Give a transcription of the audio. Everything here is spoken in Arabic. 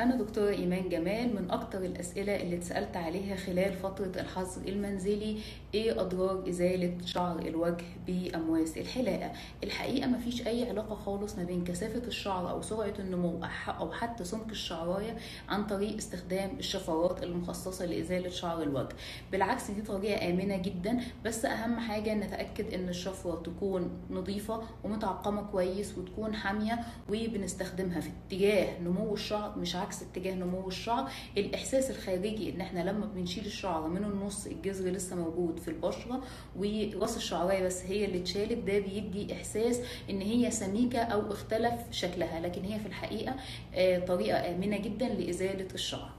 أنا دكتورة إيمان جمال من أكتر الأسئلة اللي اتسألت عليها خلال فترة الحظر المنزلي إيه أضرار إزالة شعر الوجه بأمواس الحلاقة؟ الحقيقة مفيش أي علاقة خالص ما بين كثافة الشعر أو سرعة النمو أو حتى سمك الشعراية عن طريق استخدام الشفرات المخصصة لإزالة شعر الوجه. بالعكس دي طريقة آمنة جدا بس أهم حاجة نتأكد إن الشفرة تكون نظيفة ومتعقمة كويس وتكون حامية وبنستخدمها في اتجاه نمو الشعر مش عكس اتجاه نمو الشعر. الإحساس الخارجي إن إحنا لما بنشيل الشعر من النص الجذر لسه موجود في البشرة وراس الشعراية بس هي اللي اتشالت ده بيدي إحساس إن هي سميكة أو اختلف شكلها لكن هي في الحقيقة طريقة آمنة جدا لإزالة الشعر.